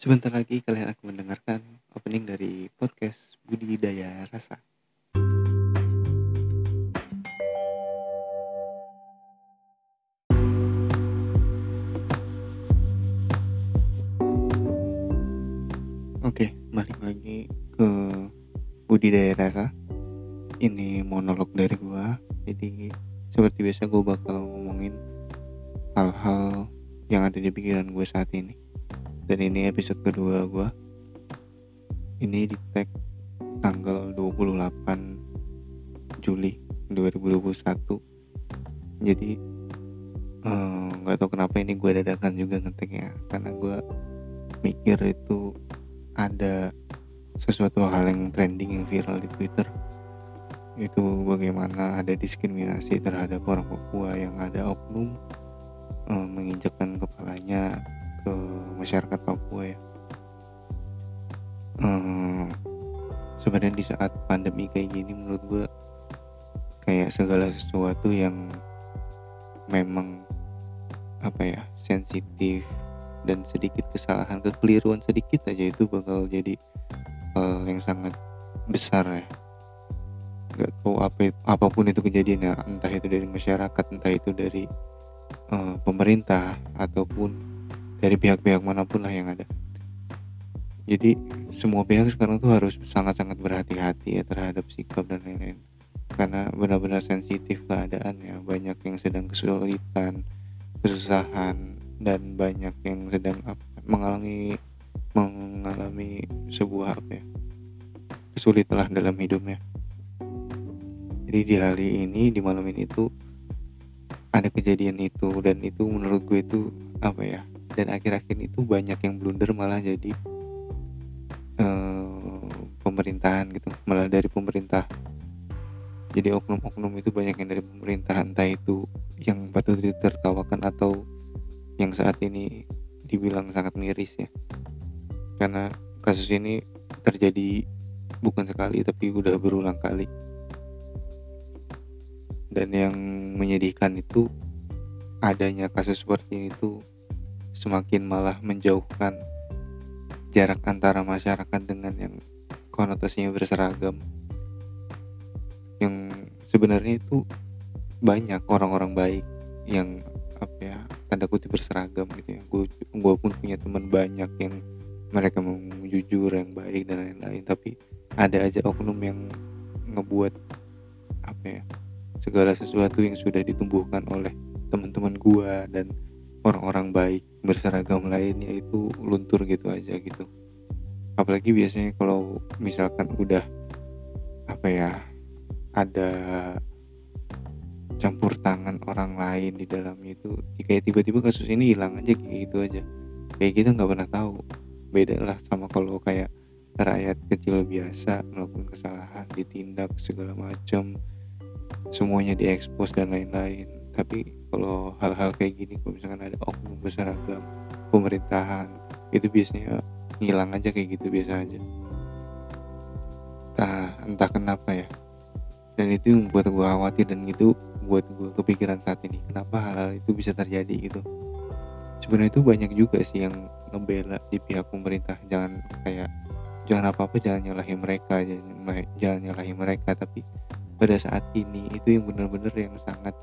Sebentar lagi kalian akan mendengarkan opening dari podcast Budidaya Rasa. Oke, balik lagi ke Budidaya Rasa. Ini monolog dari gua. Jadi seperti biasa gue bakal ngomongin hal-hal yang ada di pikiran gue saat ini dan ini episode kedua gue ini di tag tanggal 28 Juli 2021 jadi eh, nggak uh, tahu kenapa ini gue dadakan juga ngetiknya karena gue mikir itu ada sesuatu hal yang trending yang viral di Twitter. Itu bagaimana ada diskriminasi terhadap orang Papua yang ada oknum uh, menginjakkan masyarakat Papua ya. Hmm, sebenarnya di saat pandemi kayak gini menurut gue kayak segala sesuatu yang memang apa ya sensitif dan sedikit kesalahan kekeliruan sedikit aja itu bakal jadi hal yang sangat besar ya. Nggak tahu apa apa pun itu kejadian ya entah itu dari masyarakat entah itu dari uh, pemerintah ataupun dari pihak-pihak mana pun lah yang ada. Jadi semua pihak sekarang tuh harus sangat-sangat berhati-hati ya terhadap sikap dan lain-lain. Karena benar-benar sensitif keadaan ya banyak yang sedang kesulitan kesusahan dan banyak yang sedang mengalami mengalami sebuah apa ya kesulitan dalam hidupnya. Jadi di hari ini di malam ini tuh ada kejadian itu dan itu menurut gue itu apa ya dan akhir-akhir itu banyak yang blunder malah jadi uh, pemerintahan gitu. Malah dari pemerintah. Jadi oknum-oknum itu banyak yang dari pemerintah entah itu yang patut ditertawakan atau yang saat ini dibilang sangat miris ya. Karena kasus ini terjadi bukan sekali tapi udah berulang kali. Dan yang menyedihkan itu adanya kasus seperti ini tuh semakin malah menjauhkan jarak antara masyarakat dengan yang konotasinya berseragam. Yang sebenarnya itu banyak orang-orang baik yang apa ya tanda kutip berseragam gitu ya. Gue pun punya teman banyak yang mereka mau jujur yang baik dan lain-lain. Tapi ada aja oknum yang ngebuat apa ya segala sesuatu yang sudah ditumbuhkan oleh teman-teman gue dan orang-orang baik berseragam lainnya itu luntur gitu aja gitu. Apalagi biasanya kalau misalkan udah apa ya ada campur tangan orang lain di dalam itu kayak tiba-tiba kasus ini hilang aja gitu aja. Kayak kita nggak pernah tahu. Beda lah sama kalau kayak rakyat kecil biasa melakukan kesalahan ditindak segala macam. Semuanya diekspos dan lain-lain tapi kalau hal-hal kayak gini kalau misalkan ada oknum berseragam pemerintahan itu biasanya ngilang aja kayak gitu biasa aja. Entah entah kenapa ya. Dan itu yang buat gue khawatir dan itu buat gue kepikiran saat ini. Kenapa hal-hal itu bisa terjadi gitu? Sebenarnya itu banyak juga sih yang ngebela di pihak pemerintah. Jangan kayak jangan apa apa jangan nyalahin mereka jangan, jangan nyalahin mereka. Tapi pada saat ini itu yang benar-benar yang sangat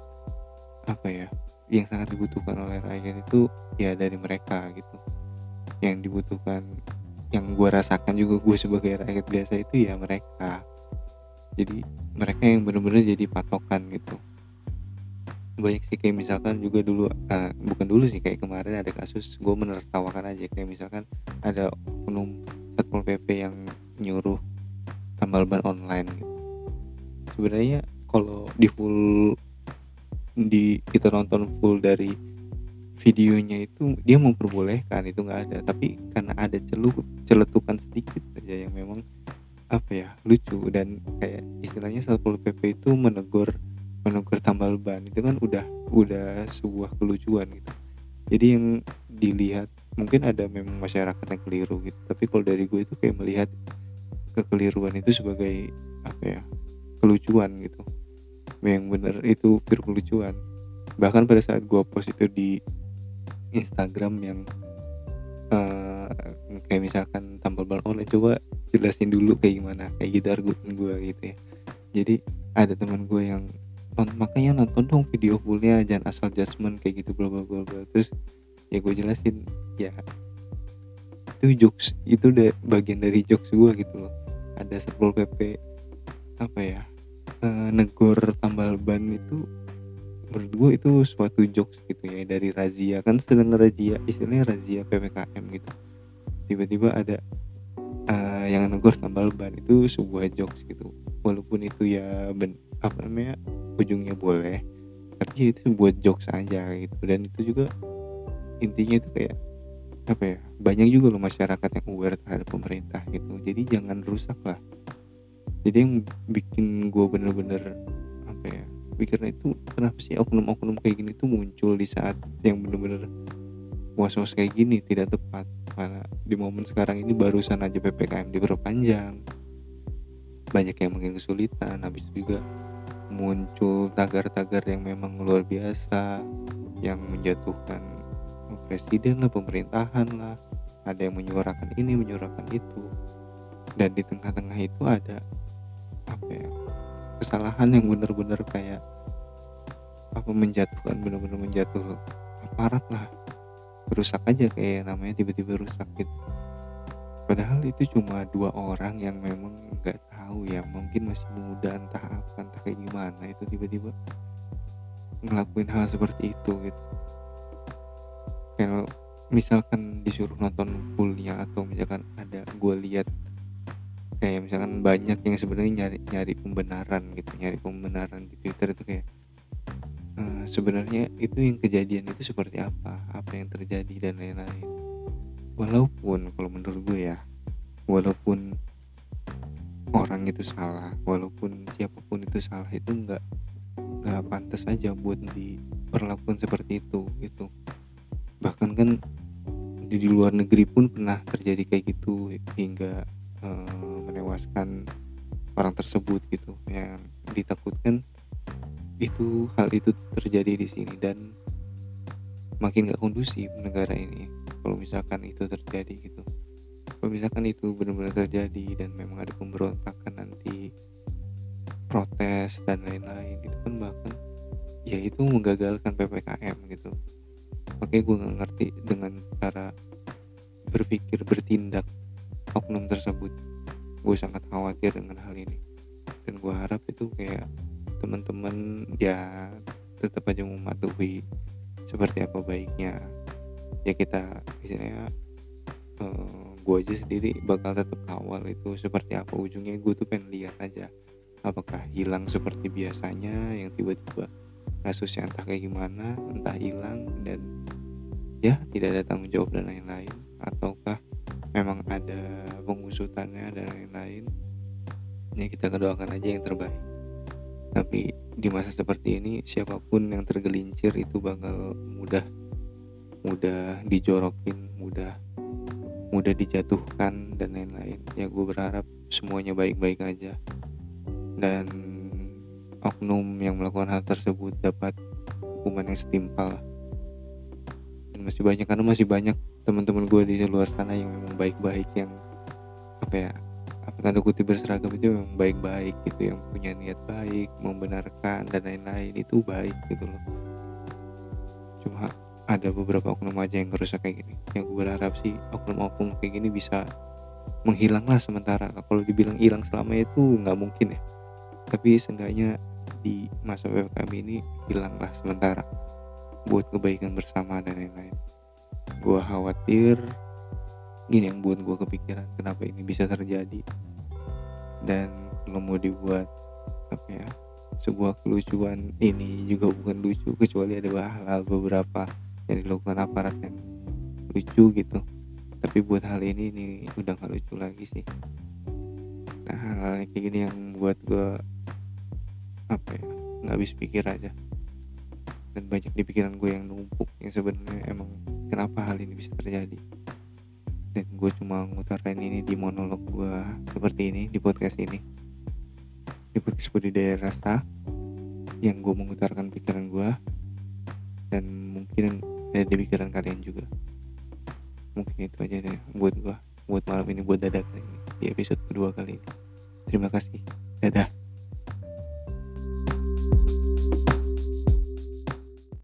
apa ya yang sangat dibutuhkan oleh rakyat itu ya dari mereka gitu. Yang dibutuhkan yang gue rasakan juga gue sebagai rakyat biasa itu ya mereka. Jadi mereka yang benar-benar jadi patokan gitu. Banyak sih kayak misalkan juga dulu uh, bukan dulu sih kayak kemarin ada kasus gue menertawakan aja. Kayak misalkan ada oknum satpol pp yang nyuruh tambal ban online gitu. Sebenarnya kalau di full di kita nonton full dari videonya itu dia memperbolehkan itu nggak ada. Tapi karena ada celup celetukan sedikit aja yang memang apa ya lucu. Dan kayak istilahnya satpol pp itu menegur menegur tambal ban. Itu kan udah udah sebuah kelucuan gitu. Jadi yang dilihat mungkin ada memang masyarakat yang keliru gitu. Tapi kalau dari gue itu kayak melihat kekeliruan itu sebagai apa ya kelucuan gitu yang bener itu pure kelucuan. Bahkan pada saat gue post itu di Instagram yang uh, kayak misalkan tambal ban online coba jelasin dulu kayak gimana kayak gitu argumen gue gitu ya. Jadi ada teman gue yang makanya nonton dong video fullnya jangan asal judgement kayak gitu bla bla bla terus ya gue jelasin ya itu jokes itu udah bagian dari jokes gue gitu loh. Ada satpol pp apa ya e, negor tambal ban itu gue itu suatu jokes gitu ya dari razia. Kan sedang razia istilahnya razia ppkm gitu. Tiba-tiba ada uh, yang negor tambal ban itu sebuah jokes gitu. Walaupun itu ya ben apa namanya ujungnya boleh tapi itu buat jokes aja gitu. Dan itu juga intinya itu kayak apa ya banyak juga loh masyarakat yang aware terhadap pemerintah gitu. Jadi jangan rusak lah jadi yang bikin gue bener-bener apa ya pikirnya itu kenapa sih oknum-oknum kayak gini tuh muncul di saat yang bener-bener was-was kayak gini tidak tepat. Mana di momen sekarang ini barusan aja ppkm diperpanjang. Banyak yang mungkin kesulitan habis juga muncul tagar-tagar yang memang luar biasa yang menjatuhkan presiden lah pemerintahan lah. Ada yang menyuarakan ini menyuarakan itu. Dan di tengah-tengah itu ada apa ya kesalahan yang benar-benar kayak apa menjatuhkan benar-benar menjatuh aparat lah. Rusak aja kayak namanya tiba-tiba rusak gitu. Padahal itu cuma dua orang yang memang nggak tahu ya mungkin masih muda entah apa entah kayak gimana itu tiba-tiba ngelakuin hal seperti itu gitu. Kalau misalkan disuruh nonton fullnya atau misalkan ada gue lihat kayak misalkan banyak yang sebenarnya nyari nyari pembenaran gitu nyari pembenaran di twitter itu kayak uh, sebenarnya itu yang kejadian itu seperti apa apa yang terjadi dan lain-lain. Walaupun kalau menurut gue ya walaupun orang itu salah walaupun siapa pun itu salah itu nggak nggak pantas aja buat diperlakukan seperti itu gitu. Bahkan kan di, di luar negeri pun pernah terjadi kayak gitu hingga menewaskan orang tersebut gitu. Yang ditakutkan itu hal itu terjadi di sini dan makin gak kondusif negara ini kalau misalkan itu terjadi gitu. Kalau misalkan itu benar-benar terjadi dan memang ada pemberontakan nanti protes dan lain-lain itu kan bahkan ya itu menggagalkan ppkm gitu. Makanya gue nggak ngerti dengan cara berpikir bertindak oknum tersebut gue sangat khawatir dengan hal ini. Dan gue harap itu kayak teman-teman ya tetap aja mematuhi seperti apa baiknya. Ya kita misalnya uh, eh, gue aja sendiri bakal tetap kawal itu seperti apa. Ujungnya gue tuh pengen lihat aja apakah hilang seperti biasanya yang tiba-tiba kasusnya entah kayak gimana entah hilang dan ya tidak ada tanggung jawab dan lain-lain. Ataukah memang ada pengusutannya dan lain-lain. Ya kita kedoakan aja yang terbaik. Tapi di masa seperti ini siapa pun yang tergelincir itu bakal mudah mudah dijorokin mudah mudah dijatuhkan dan lain-lain. Ya gue berharap semuanya baik-baik aja. Dan oknum yang melakukan hal tersebut dapat hukuman yang setimpal. Dan masih banyak karena masih banyak teman-teman gue di luar sana yang memang baik-baik yang apa ya apa tanda kutip berseragam itu memang baik-baik gitu yang punya niat baik membenarkan dan lain-lain itu baik gitu loh. Cuma ada beberapa oknum aja yang ngerusak kayak gini. Yang gue berharap sih oknum-oknum kayak gini bisa menghilang lah sementara. Kalau dibilang hilang selama itu nggak mungkin ya. Tapi seenggaknya di masa PPKM ini hilang lah sementara buat kebaikan bersama dan lain-lain gue khawatir gini yang buat gue kepikiran kenapa ini bisa terjadi. Dan kalau mau dibuat apa ya sebuah kelucuan ini juga bukan lucu kecuali ada hal-hal beberapa yang dilakukan aparat yang lucu gitu. Tapi buat hal ini ini udah gak lucu lagi sih. Nah hal-hal kayak gini yang buat gue apa ya nggak habis pikir aja. Dan banyak di pikiran gue yang numpuk yang sebenarnya emang kenapa hal ini bisa terjadi? Dan gue cuma ngutarain ini di monolog gue seperti ini di podcast ini. Di podcast budidaya rasa yang gue mengutarakan pikiran gue dan mungkin ada di pikiran kalian juga. Mungkin itu aja deh buat gue buat malam ini buat dadakan ini di episode kedua kali ini. Terima kasih. Dadah